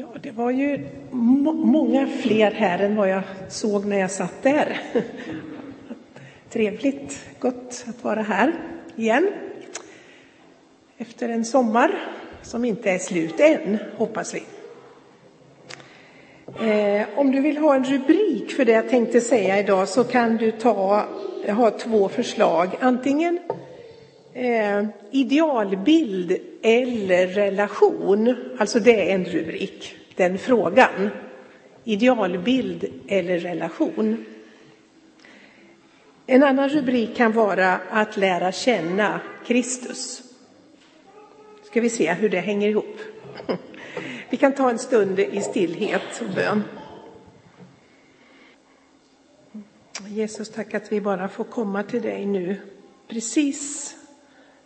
Ja, det var ju må många fler här än vad jag såg när jag satt där. Trevligt, gott att vara här igen. Efter en sommar som inte är slut än, hoppas vi. Eh, om du vill ha en rubrik för det jag tänkte säga idag så kan du ta, ha två förslag. Antingen eh, idealbild eller relation. Alltså det är en rubrik, den frågan. Idealbild eller relation. En annan rubrik kan vara att lära känna Kristus. Ska vi se hur det hänger ihop. Vi kan ta en stund i stillhet och bön. Jesus, tack att vi bara får komma till dig nu, precis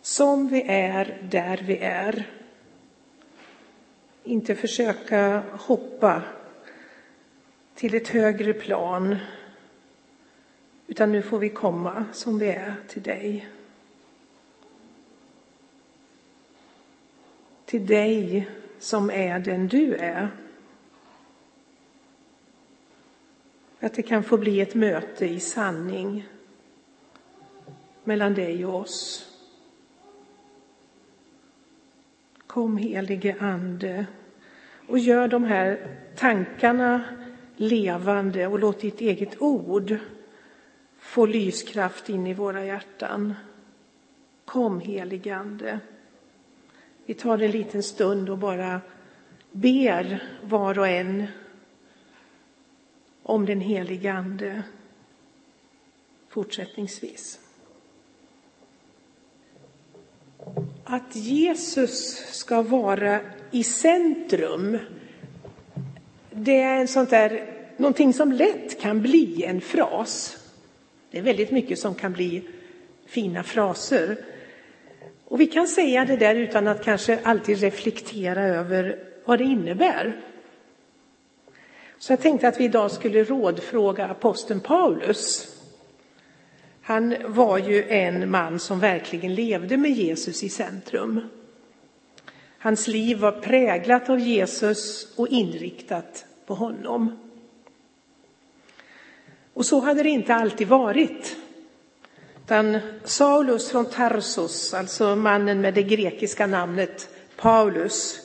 som vi är där vi är. Inte försöka hoppa till ett högre plan, utan nu får vi komma som vi är till dig. Till dig som är den du är. Att det kan få bli ett möte i sanning mellan dig och oss. Kom helige Ande och gör de här tankarna levande och låt ditt eget ord få lyskraft in i våra hjärtan. Kom helige Ande. Vi tar en liten stund och bara ber var och en om den helige Ande fortsättningsvis. Att Jesus ska vara i centrum, det är en sånt där, någonting som lätt kan bli en fras. Det är väldigt mycket som kan bli fina fraser. Och vi kan säga det där utan att kanske alltid reflektera över vad det innebär. Så jag tänkte att vi idag skulle rådfråga aposteln Paulus. Han var ju en man som verkligen levde med Jesus i centrum. Hans liv var präglat av Jesus och inriktat på honom. Och så hade det inte alltid varit. Utan Saulus från Tarsus, alltså mannen med det grekiska namnet Paulus,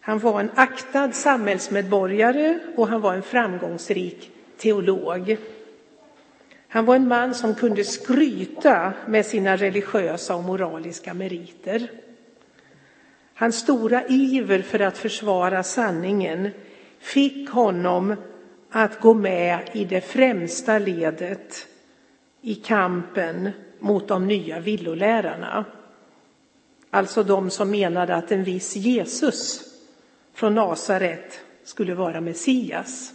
han var en aktad samhällsmedborgare och han var en framgångsrik teolog. Han var en man som kunde skryta med sina religiösa och moraliska meriter. Hans stora iver för att försvara sanningen fick honom att gå med i det främsta ledet i kampen mot de nya villolärarna. Alltså de som menade att en viss Jesus från Nasaret skulle vara Messias.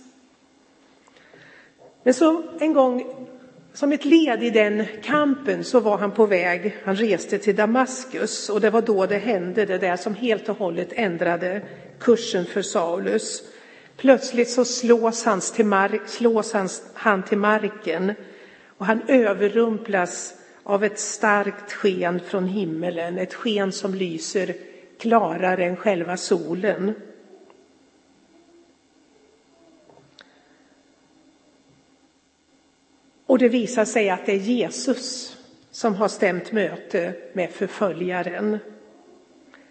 Men så en gång, som ett led i den kampen, så var han på väg. Han reste till Damaskus och det var då det hände, det där som helt och hållet ändrade kursen för Saulus. Plötsligt så slås, hans till mar- slås hans, han till marken och han överrumplas av ett starkt sken från himmelen, ett sken som lyser klarare än själva solen. Och det visar sig att det är Jesus som har stämt möte med förföljaren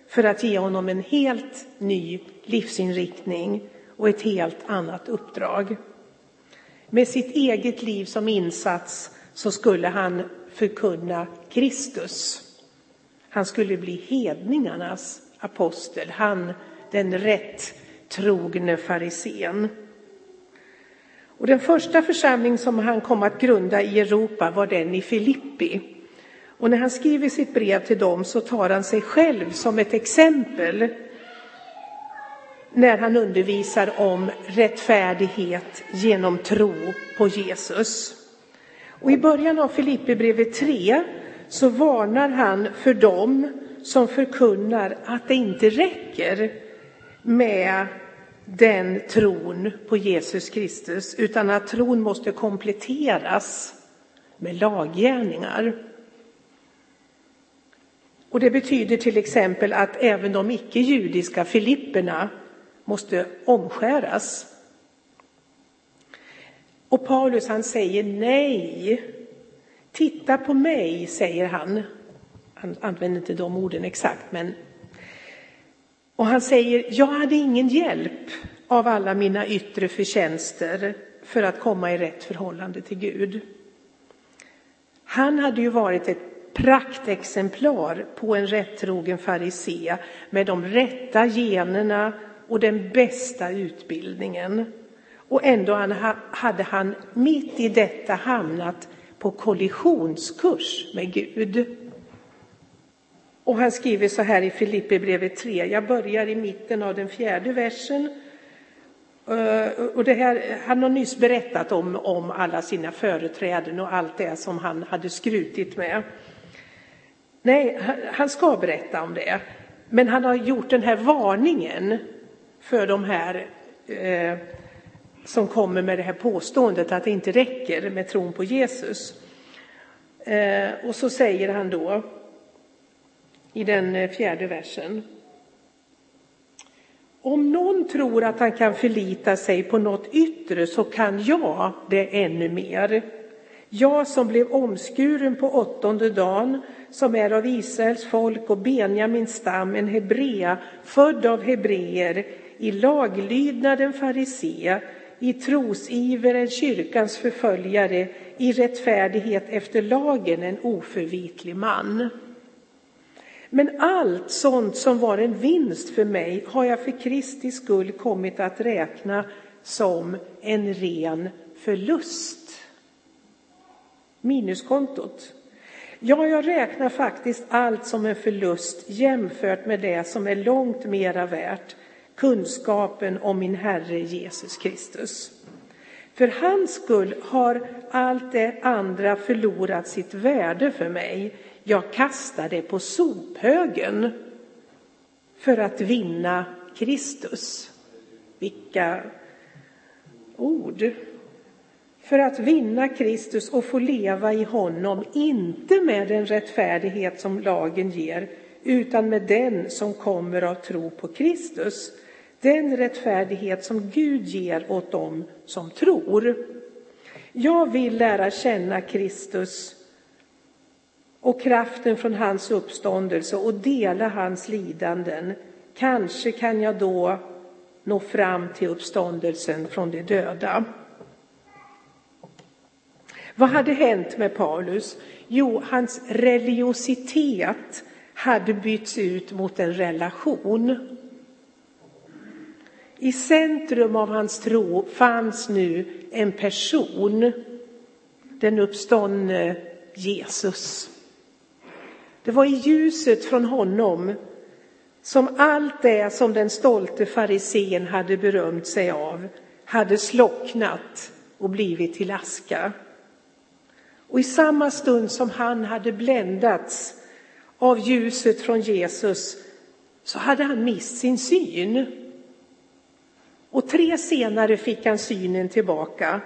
för att ge honom en helt ny livsinriktning och ett helt annat uppdrag. Med sitt eget liv som insats så skulle han förkunna Kristus. Han skulle bli hedningarnas apostel, han den rätt trogne farisén. Och den första församling som han kom att grunda i Europa var den i Filippi. Och när han skriver sitt brev till dem så tar han sig själv som ett exempel när han undervisar om rättfärdighet genom tro på Jesus. Och i början av Filipperbrevet 3 så varnar han för dem som förkunnar att det inte räcker med den tron på Jesus Kristus utan att tron måste kompletteras med laggärningar. Och det betyder till exempel att även de icke-judiska filipperna måste omskäras. Och Paulus han säger nej. Titta på mig, säger han. Han använder inte de orden exakt, men och han säger, jag hade ingen hjälp av alla mina yttre förtjänster för att komma i rätt förhållande till Gud. Han hade ju varit ett praktexemplar på en rättrogen farisé med de rätta generna och den bästa utbildningen. Och ändå hade han mitt i detta hamnat på kollisionskurs med Gud. Och han skriver så här i Filipperbrevet 3, jag börjar i mitten av den fjärde versen. Eh, och det här, han har nyss berättat om, om alla sina företräden och allt det som han hade skrutit med. Nej, han ska berätta om det. Men han har gjort den här varningen för de här eh, som kommer med det här påståendet att det inte räcker med tron på Jesus. Eh, och så säger han då i den eh, fjärde versen. Om någon tror att han kan förlita sig på något yttre så kan jag det ännu mer. Jag som blev omskuren på åttonde dagen, som är av Israels folk och Benjamins stam, en hebrea, född av hebreer, i laglydnaden farisé, i trosiver en kyrkans förföljare, i rättfärdighet efter lagen en oförvitlig man. Men allt sånt som var en vinst för mig har jag för Kristi skull kommit att räkna som en ren förlust. Minuskontot. Ja, jag räknar faktiskt allt som en förlust jämfört med det som är långt mera värt, kunskapen om min Herre Jesus Kristus. För hans skull har allt det andra förlorat sitt värde för mig. Jag kastar det på sophögen för att vinna Kristus. Vilka ord! För att vinna Kristus och få leva i honom, inte med den rättfärdighet som lagen ger, utan med den som kommer av tro på Kristus. Den rättfärdighet som Gud ger åt dem som tror. Jag vill lära känna Kristus och kraften från hans uppståndelse och dela hans lidanden. Kanske kan jag då nå fram till uppståndelsen från de döda. Vad hade hänt med Paulus? Jo, hans religiositet hade bytts ut mot en relation. I centrum av hans tro fanns nu en person, den uppståndne Jesus. Det var i ljuset från honom som allt det som den stolte farisén hade berömt sig av hade slocknat och blivit till aska. Och i samma stund som han hade bländats av ljuset från Jesus så hade han mist sin syn. Och tre senare fick han synen tillbaka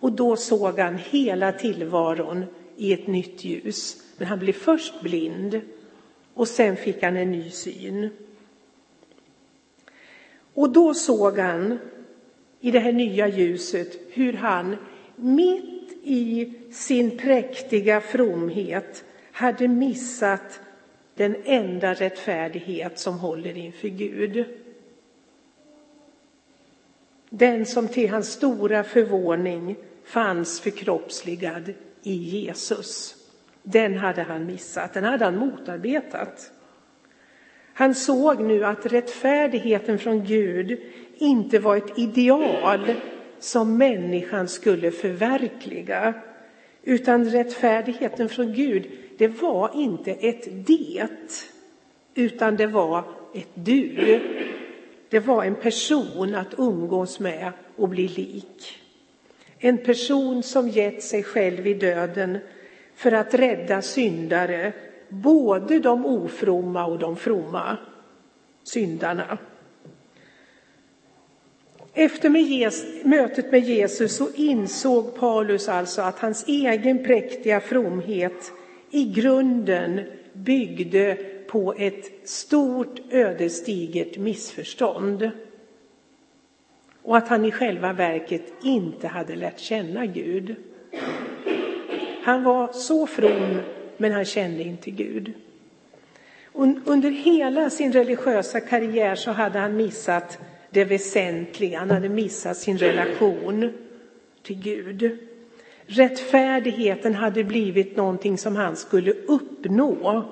och då såg han hela tillvaron i ett nytt ljus. Men han blev först blind och sen fick han en ny syn. Och då såg han i det här nya ljuset hur han mitt i sin präktiga fromhet hade missat den enda rättfärdighet som håller inför Gud. Den som till hans stora förvåning fanns förkroppsligad i Jesus. Den hade han missat, den hade han motarbetat. Han såg nu att rättfärdigheten från Gud inte var ett ideal som människan skulle förverkliga. Utan rättfärdigheten från Gud, det var inte ett det, utan det var ett du. Det var en person att umgås med och bli lik. En person som gett sig själv i döden för att rädda syndare, både de ofromma och de fromma syndarna. Efter med mötet med Jesus så insåg Paulus alltså att hans egen präktiga fromhet i grunden byggde på ett stort ödesdigert missförstånd. och att han i själva verket inte hade lärt känna Gud. Han var så from, men han kände inte Gud. Under hela sin religiösa karriär så hade han missat det väsentliga, han hade missat sin relation till Gud. Rättfärdigheten hade blivit någonting som han skulle uppnå,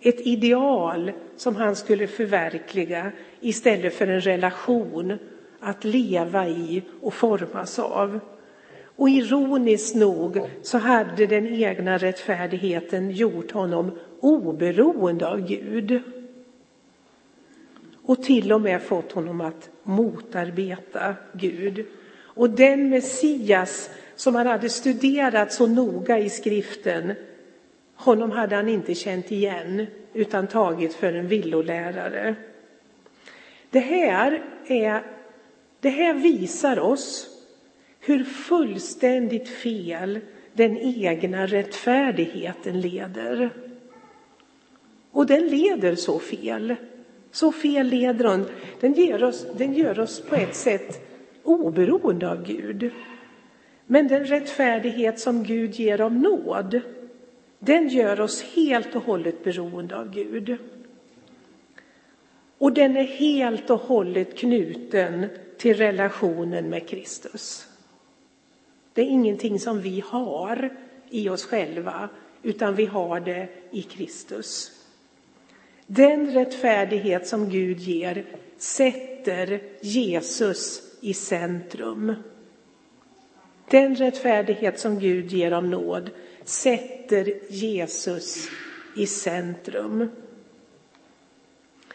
ett ideal som han skulle förverkliga istället för en relation att leva i och formas av. Och ironiskt nog så hade den egna rättfärdigheten gjort honom oberoende av Gud. Och till och med fått honom att motarbeta Gud. Och den Messias som han hade studerat så noga i skriften, honom hade han inte känt igen utan tagit för en villolärare. Det här, är, det här visar oss hur fullständigt fel den egna rättfärdigheten leder. Och den leder så fel. Så fel leder hon. Den, ger oss, den gör oss på ett sätt oberoende av Gud. Men den rättfärdighet som Gud ger av nåd, den gör oss helt och hållet beroende av Gud. Och den är helt och hållet knuten till relationen med Kristus. Det är ingenting som vi har i oss själva, utan vi har det i Kristus. Den rättfärdighet som Gud ger sätter Jesus i centrum. Den rättfärdighet som Gud ger av nåd sätter Jesus i centrum.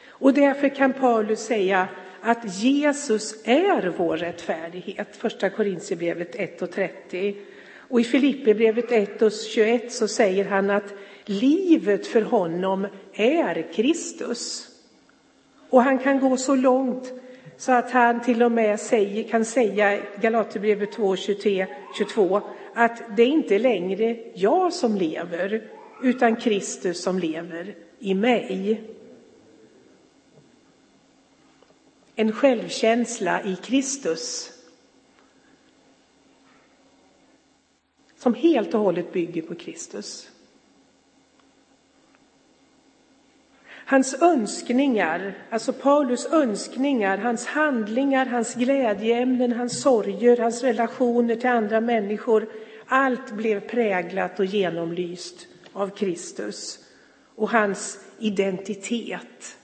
Och därför kan Paulus säga att Jesus är vår rättfärdighet. Första Korintierbrevet 1 och 30. Och i Filipperbrevet 1 och 21 så säger han att livet för honom är Kristus. Och han kan gå så långt så att han till och med säger, kan säga i Galaterbrevet 2, 23, 22 att det är inte längre jag som lever utan Kristus som lever i mig. En självkänsla i Kristus som helt och hållet bygger på Kristus. Hans önskningar, alltså Paulus önskningar, hans handlingar, hans glädjeämnen, hans sorger, hans relationer till andra människor, allt blev präglat och genomlyst av Kristus och hans identitet.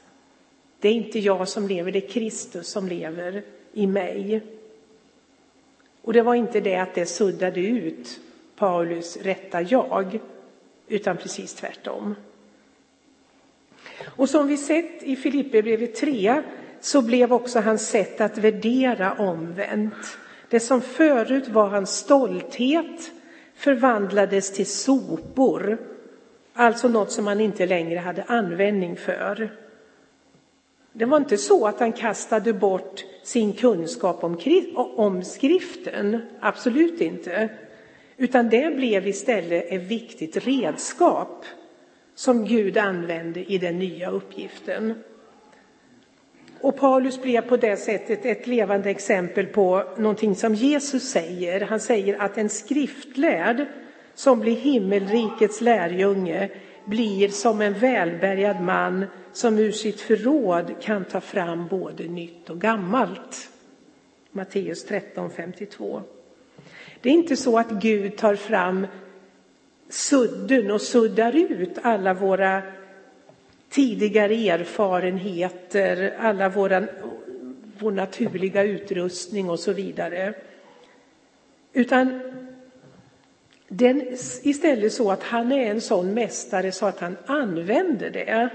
Det är inte jag som lever, det är Kristus som lever i mig. Och det var inte det att det suddade ut Paulus rätta jag, utan precis tvärtom. Och som vi sett i Filipperbrevet 3 så blev också hans sätt att värdera omvänt. Det som förut var hans stolthet förvandlades till sopor, alltså något som han inte längre hade användning för. Det var inte så att han kastade bort sin kunskap om, om skriften, absolut inte. Utan det blev istället ett viktigt redskap som Gud använde i den nya uppgiften. Och Paulus blev på det sättet ett levande exempel på någonting som Jesus säger. Han säger att en skriftlärd som blir himmelrikets lärjunge blir som en välbärgad man som ur sitt förråd kan ta fram både nytt och gammalt. Matteus 13.52. Det är inte så att Gud tar fram sudden och suddar ut alla våra tidigare erfarenheter, alla våra, vår naturliga utrustning och så vidare. Utan den istället så att han är en sån mästare så att han använder det.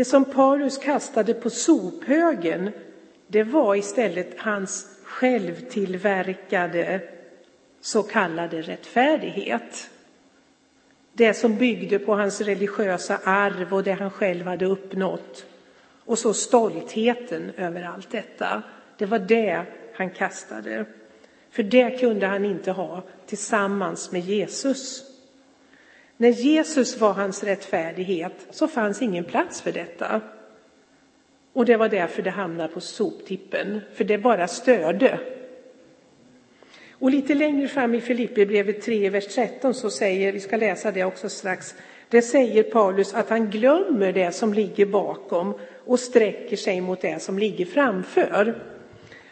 Det som Paulus kastade på sophögen, det var istället hans självtillverkade så kallade rättfärdighet. Det som byggde på hans religiösa arv och det han själv hade uppnått. Och så stoltheten över allt detta. Det var det han kastade. För det kunde han inte ha tillsammans med Jesus. När Jesus var hans rättfärdighet så fanns ingen plats för detta. Och det var därför det hamnade på soptippen, för det bara störde. Och lite längre fram i Filipperbrevet 3, vers 13 så säger, vi ska läsa det också strax, det säger Paulus att han glömmer det som ligger bakom och sträcker sig mot det som ligger framför.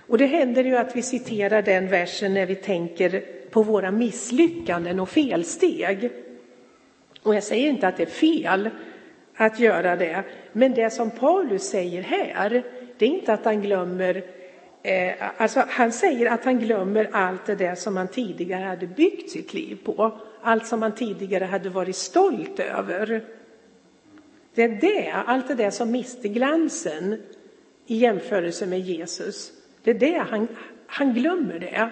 Och det händer ju att vi citerar den versen när vi tänker på våra misslyckanden och felsteg. Och jag säger inte att det är fel att göra det, men det som Paulus säger här, det är inte att han glömmer eh, alltså han säger att han glömmer allt det där som han tidigare hade byggt sitt liv på. Allt som han tidigare hade varit stolt över. Det är det, allt det där som miste glansen i jämförelse med Jesus. Det är det han, han glömmer det.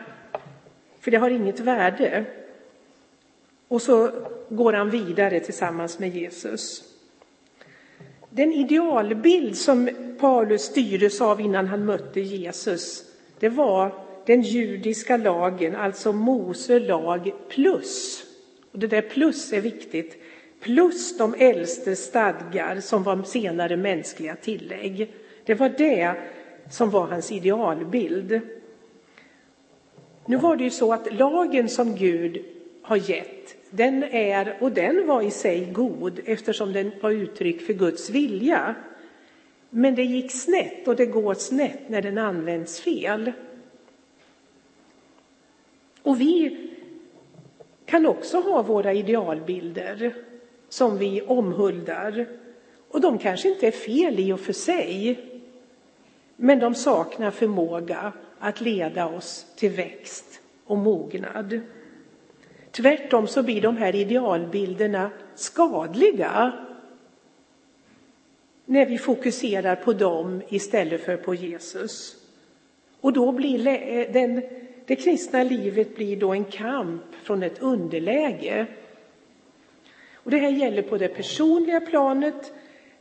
För det har inget värde. Och så går han vidare tillsammans med Jesus. Den idealbild som Paulus styrdes av innan han mötte Jesus, det var den judiska lagen, alltså Mose lag plus. Och det där plus är viktigt. Plus de äldste stadgar som var senare mänskliga tillägg. Det var det som var hans idealbild. Nu var det ju så att lagen som Gud har gett, den är, och den var i sig god eftersom den var uttryck för Guds vilja. Men det gick snett och det går snett när den används fel. Och vi kan också ha våra idealbilder som vi omhuldar. Och de kanske inte är fel i och för sig, men de saknar förmåga att leda oss till växt och mognad. Tvärtom så blir de här idealbilderna skadliga när vi fokuserar på dem istället för på Jesus. Och då blir eh, den, det kristna livet blir då en kamp från ett underläge. Och det här gäller på det personliga planet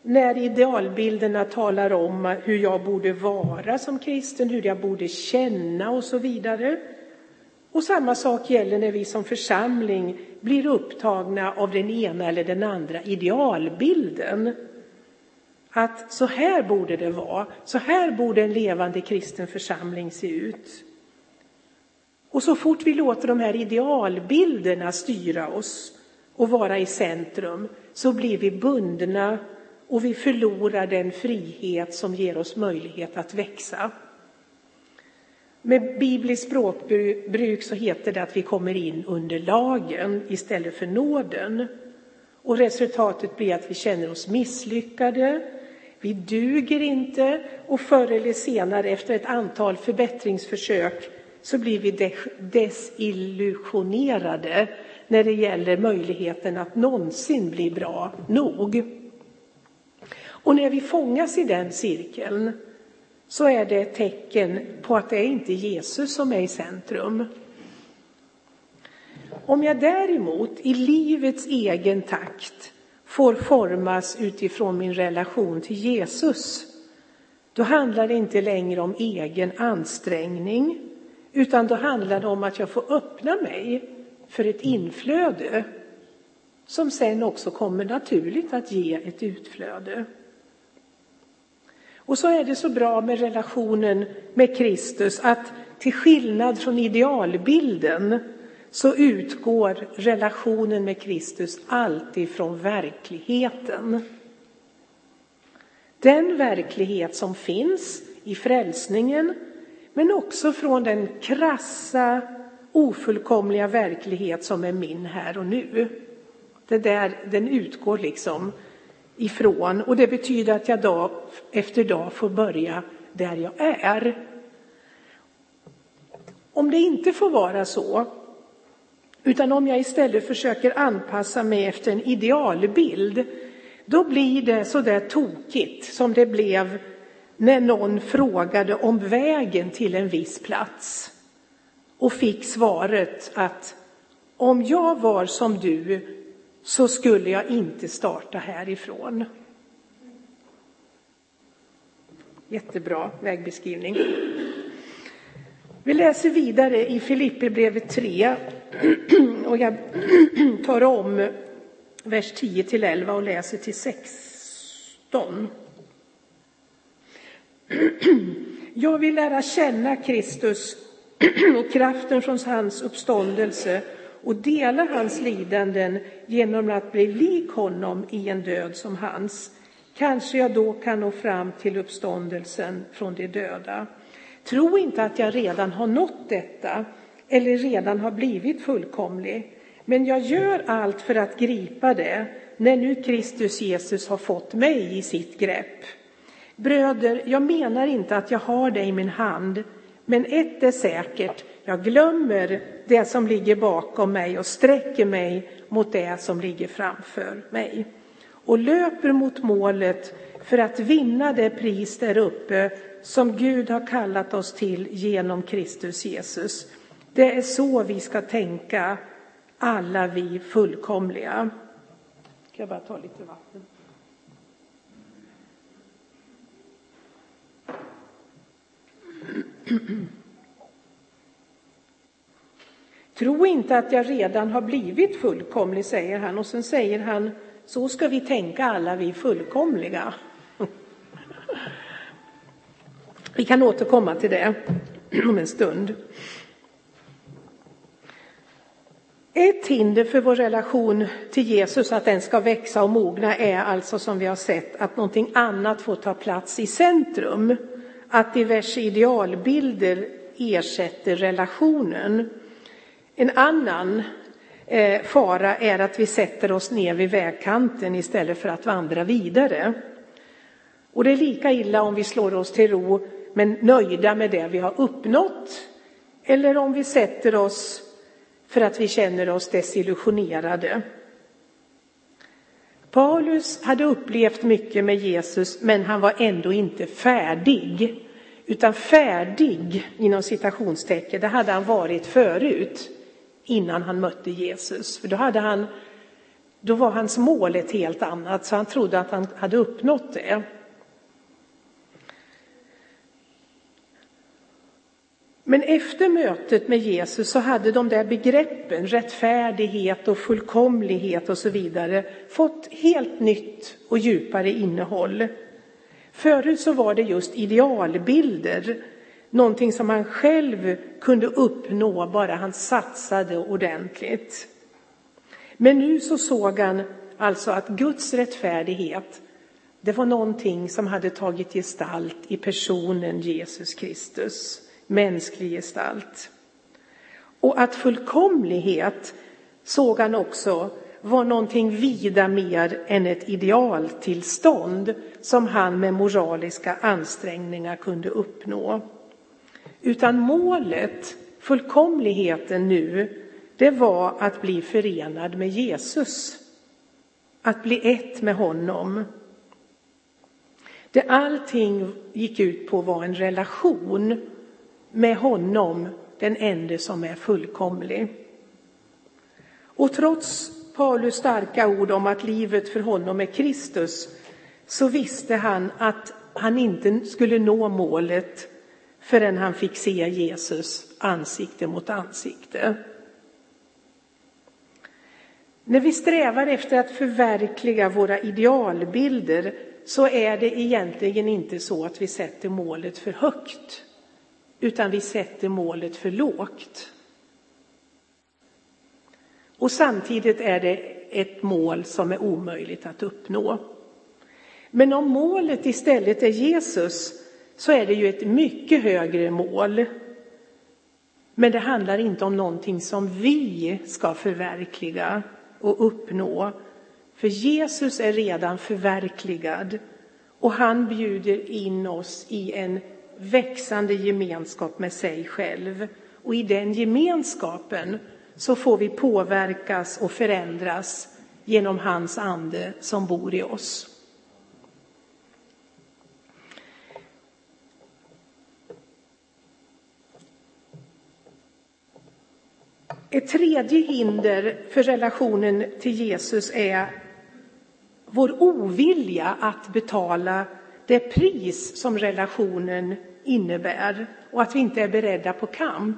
när idealbilderna talar om hur jag borde vara som kristen, hur jag borde känna och så vidare. Och samma sak gäller när vi som församling blir upptagna av den ena eller den andra idealbilden. Att så här borde det vara, så här borde en levande kristen församling se ut. Och så fort vi låter de här idealbilderna styra oss och vara i centrum så blir vi bundna och vi förlorar den frihet som ger oss möjlighet att växa. Med bibliskt språkbruk så heter det att vi kommer in under lagen istället för nåden. Och resultatet blir att vi känner oss misslyckade, vi duger inte och förr eller senare efter ett antal förbättringsförsök så blir vi desillusionerade när det gäller möjligheten att någonsin bli bra nog. Och när vi fångas i den cirkeln så är det ett tecken på att det inte är Jesus som är i centrum. Om jag däremot i livets egen takt får formas utifrån min relation till Jesus, då handlar det inte längre om egen ansträngning, utan då handlar det om att jag får öppna mig för ett inflöde som sen också kommer naturligt att ge ett utflöde. Och så är det så bra med relationen med Kristus att till skillnad från idealbilden så utgår relationen med Kristus alltid från verkligheten. Den verklighet som finns i frälsningen men också från den krassa, ofullkomliga verklighet som är min här och nu. Det där, den utgår liksom ifrån och det betyder att jag dag efter dag får börja där jag är. Om det inte får vara så, utan om jag istället försöker anpassa mig efter en idealbild, då blir det så där tokigt som det blev när någon frågade om vägen till en viss plats och fick svaret att om jag var som du så skulle jag inte starta härifrån. Jättebra vägbeskrivning. Vi läser vidare i Filipperbrevet 3 och jag tar om vers 10 till 11 och läser till 16. Jag vill lära känna Kristus och kraften från hans uppståndelse och dela hans lidanden genom att bli lik honom i en död som hans. Kanske jag då kan nå fram till uppståndelsen från de döda. Tro inte att jag redan har nått detta eller redan har blivit fullkomlig. Men jag gör allt för att gripa det när nu Kristus Jesus har fått mig i sitt grepp. Bröder, jag menar inte att jag har det i min hand, men ett är säkert, jag glömmer det som ligger bakom mig och sträcker mig mot det som ligger framför mig och löper mot målet för att vinna det pris där uppe som Gud har kallat oss till genom Kristus Jesus. Det är så vi ska tänka, alla vi fullkomliga. Ska jag bara ta lite vatten? Tro inte att jag redan har blivit fullkomlig, säger han. Och sen säger han, så ska vi tänka alla vi fullkomliga. Vi kan återkomma till det om en stund. Ett hinder för vår relation till Jesus, att den ska växa och mogna, är alltså som vi har sett att någonting annat får ta plats i centrum. Att diverse idealbilder ersätter relationen. En annan eh, fara är att vi sätter oss ner vid vägkanten istället för att vandra vidare. Och det är lika illa om vi slår oss till ro men nöjda med det vi har uppnått eller om vi sätter oss för att vi känner oss desillusionerade. Paulus hade upplevt mycket med Jesus, men han var ändå inte färdig. Utan färdig, inom citationstecken, det hade han varit förut, innan han mötte Jesus. För då, hade han, då var hans mål ett helt annat, så han trodde att han hade uppnått det. Men efter mötet med Jesus så hade de där begreppen, rättfärdighet och fullkomlighet och så vidare, fått helt nytt och djupare innehåll. Förut så var det just idealbilder, någonting som han själv kunde uppnå bara han satsade ordentligt. Men nu så såg han alltså att Guds rättfärdighet, det var någonting som hade tagit gestalt i personen Jesus Kristus mänsklig gestalt. Och att fullkomlighet såg han också var någonting vida mer än ett idealtillstånd som han med moraliska ansträngningar kunde uppnå. Utan målet, fullkomligheten nu, det var att bli förenad med Jesus. Att bli ett med honom. Det allting gick ut på var en relation med honom, den ende som är fullkomlig. Och trots Paulus starka ord om att livet för honom är Kristus så visste han att han inte skulle nå målet förrän han fick se Jesus ansikte mot ansikte. När vi strävar efter att förverkliga våra idealbilder så är det egentligen inte så att vi sätter målet för högt utan vi sätter målet för lågt. Och samtidigt är det ett mål som är omöjligt att uppnå. Men om målet istället är Jesus så är det ju ett mycket högre mål. Men det handlar inte om någonting som vi ska förverkliga och uppnå. För Jesus är redan förverkligad och han bjuder in oss i en växande gemenskap med sig själv. Och i den gemenskapen så får vi påverkas och förändras genom hans ande som bor i oss. Ett tredje hinder för relationen till Jesus är vår ovilja att betala det pris som relationen innebär och att vi inte är beredda på kamp.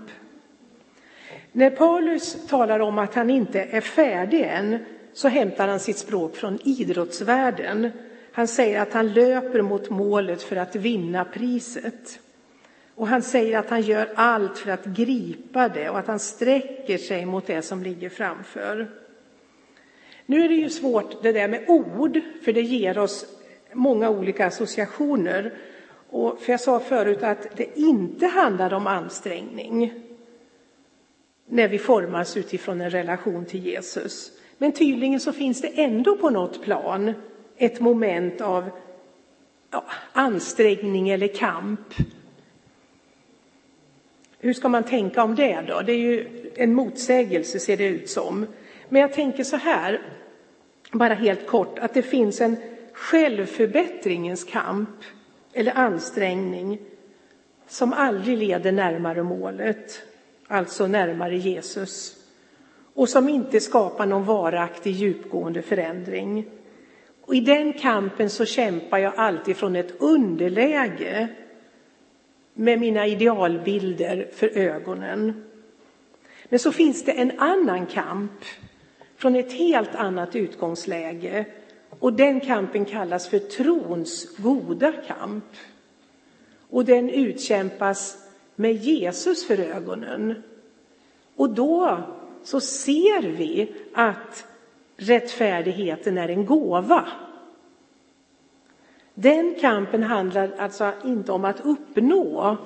När Paulus talar om att han inte är färdig än så hämtar han sitt språk från idrottsvärlden. Han säger att han löper mot målet för att vinna priset. Och han säger att han gör allt för att gripa det och att han sträcker sig mot det som ligger framför. Nu är det ju svårt det där med ord, för det ger oss många olika associationer. Och för jag sa förut att det inte handlar om ansträngning när vi formas utifrån en relation till Jesus. Men tydligen så finns det ändå på något plan ett moment av ja, ansträngning eller kamp. Hur ska man tänka om det då? Det är ju en motsägelse ser det ut som. Men jag tänker så här, bara helt kort, att det finns en självförbättringens kamp eller ansträngning som aldrig leder närmare målet, alltså närmare Jesus och som inte skapar någon varaktig djupgående förändring. Och I den kampen så kämpar jag alltid från ett underläge med mina idealbilder för ögonen. Men så finns det en annan kamp från ett helt annat utgångsläge och den kampen kallas för trons goda kamp. Och den utkämpas med Jesus för ögonen. Och då så ser vi att rättfärdigheten är en gåva. Den kampen handlar alltså inte om att uppnå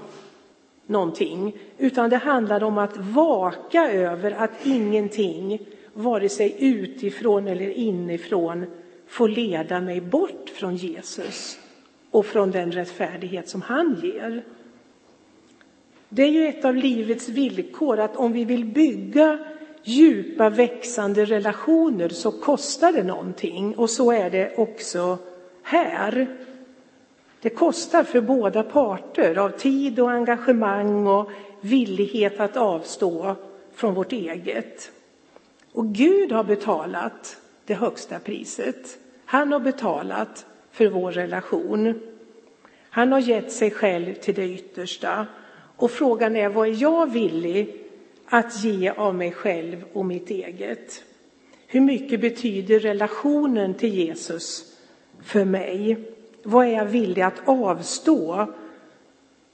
någonting, utan det handlar om att vaka över att ingenting, vare sig utifrån eller inifrån, får leda mig bort från Jesus och från den rättfärdighet som han ger. Det är ju ett av livets villkor att om vi vill bygga djupa växande relationer så kostar det någonting och så är det också här. Det kostar för båda parter av tid och engagemang och villighet att avstå från vårt eget. Och Gud har betalat det högsta priset. Han har betalat för vår relation. Han har gett sig själv till det yttersta. Och frågan är, vad är jag villig att ge av mig själv och mitt eget? Hur mycket betyder relationen till Jesus för mig? Vad är jag villig att avstå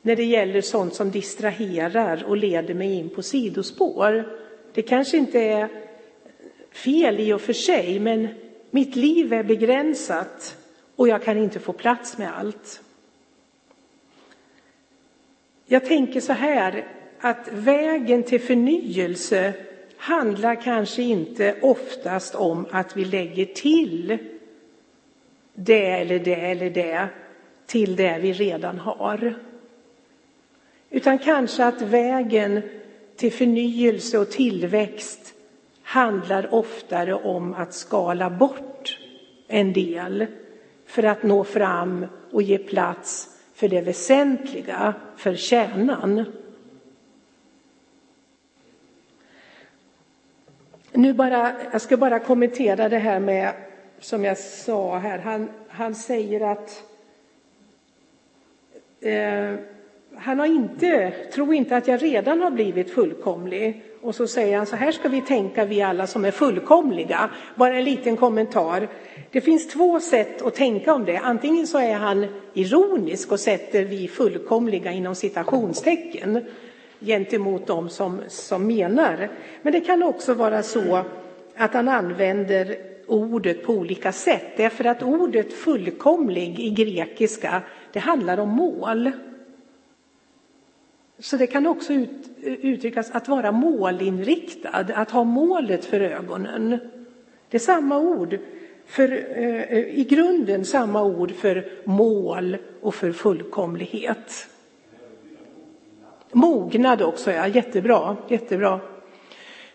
när det gäller sånt som distraherar och leder mig in på sidospår? Det kanske inte är fel i och för sig, men mitt liv är begränsat och jag kan inte få plats med allt. Jag tänker så här att vägen till förnyelse handlar kanske inte oftast om att vi lägger till det eller det eller det till det vi redan har. Utan kanske att vägen till förnyelse och tillväxt handlar oftare om att skala bort en del för att nå fram och ge plats för det väsentliga, för kärnan. Nu bara, jag ska bara kommentera det här med, som jag sa här, han, han säger att eh, han har inte, tror inte att jag redan har blivit fullkomlig. Och så säger han, så här ska vi tänka vi alla som är fullkomliga. Bara en liten kommentar. Det finns två sätt att tänka om det. Antingen så är han ironisk och sätter vi fullkomliga inom citationstecken gentemot dem som, som menar. Men det kan också vara så att han använder ordet på olika sätt. Därför att ordet fullkomlig i grekiska, det handlar om mål. Så det kan också ut, uttryckas att vara målinriktad, att ha målet för ögonen. Det är samma ord, för, eh, i grunden samma ord för mål och för fullkomlighet. Mognad också, ja, jättebra, jättebra.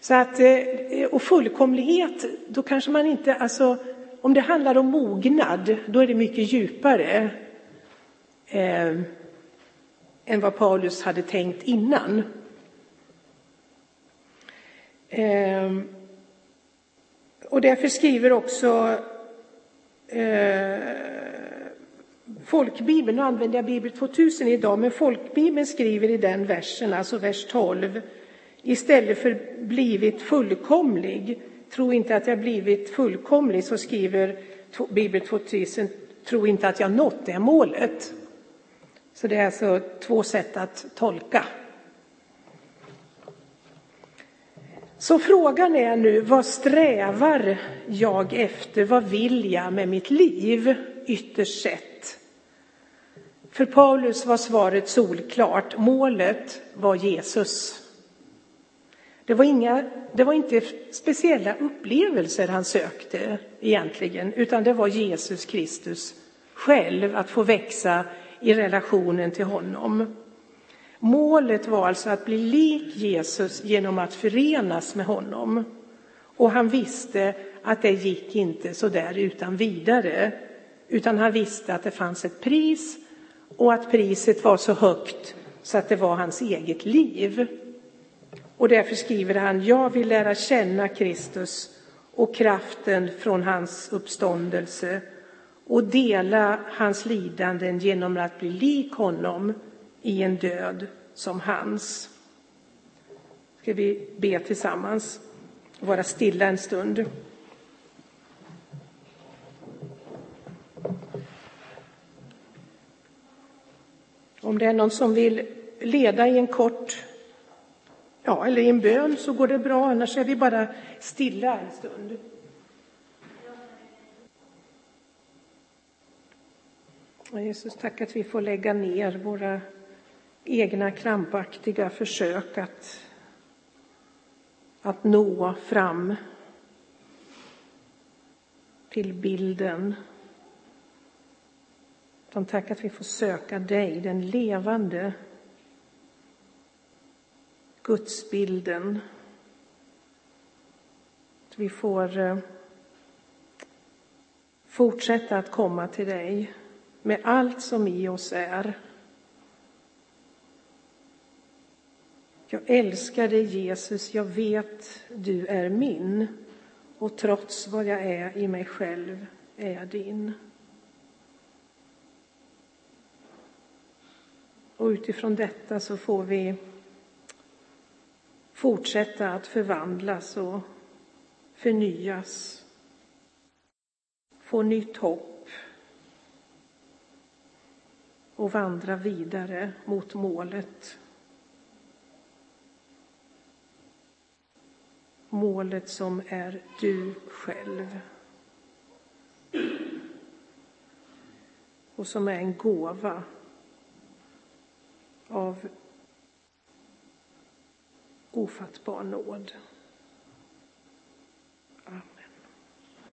Så att, eh, och fullkomlighet, då kanske man inte, alltså om det handlar om mognad, då är det mycket djupare. Eh, än vad Paulus hade tänkt innan. Eh, och därför skriver också eh, Folkbibeln, nu använder jag Bibel 2000 idag, men Folkbibeln skriver i den versen, alltså vers 12, istället för blivit fullkomlig, tro inte att jag blivit fullkomlig, så skriver Bibel 2000, tro inte att jag nått det målet. Så det är alltså två sätt att tolka. Så frågan är nu, vad strävar jag efter? Vad vill jag med mitt liv ytterst sett? För Paulus var svaret solklart. Målet var Jesus. Det var, inga, det var inte speciella upplevelser han sökte egentligen, utan det var Jesus Kristus själv, att få växa i relationen till honom. Målet var alltså att bli lik Jesus genom att förenas med honom. Och han visste att det gick inte så där utan vidare, utan han visste att det fanns ett pris och att priset var så högt så att det var hans eget liv. Och därför skriver han, jag vill lära känna Kristus och kraften från hans uppståndelse och dela hans lidanden genom att bli lik honom i en död som hans. Ska vi be tillsammans och vara stilla en stund. Om det är någon som vill leda i en kort, ja, eller i en bön så går det bra, annars är vi bara stilla en stund. Jesus, tack att vi får lägga ner våra egna krampaktiga försök att, att nå fram till bilden. Utan tack att vi får söka dig, den levande gudsbilden. Att vi får eh, fortsätta att komma till dig med allt som i oss är. Jag älskar dig Jesus, jag vet du är min och trots vad jag är i mig själv är jag din. Och utifrån detta så får vi fortsätta att förvandlas och förnyas. Få nytt hopp och vandra vidare mot målet. Målet som är du själv. Och som är en gåva av ofattbar nåd.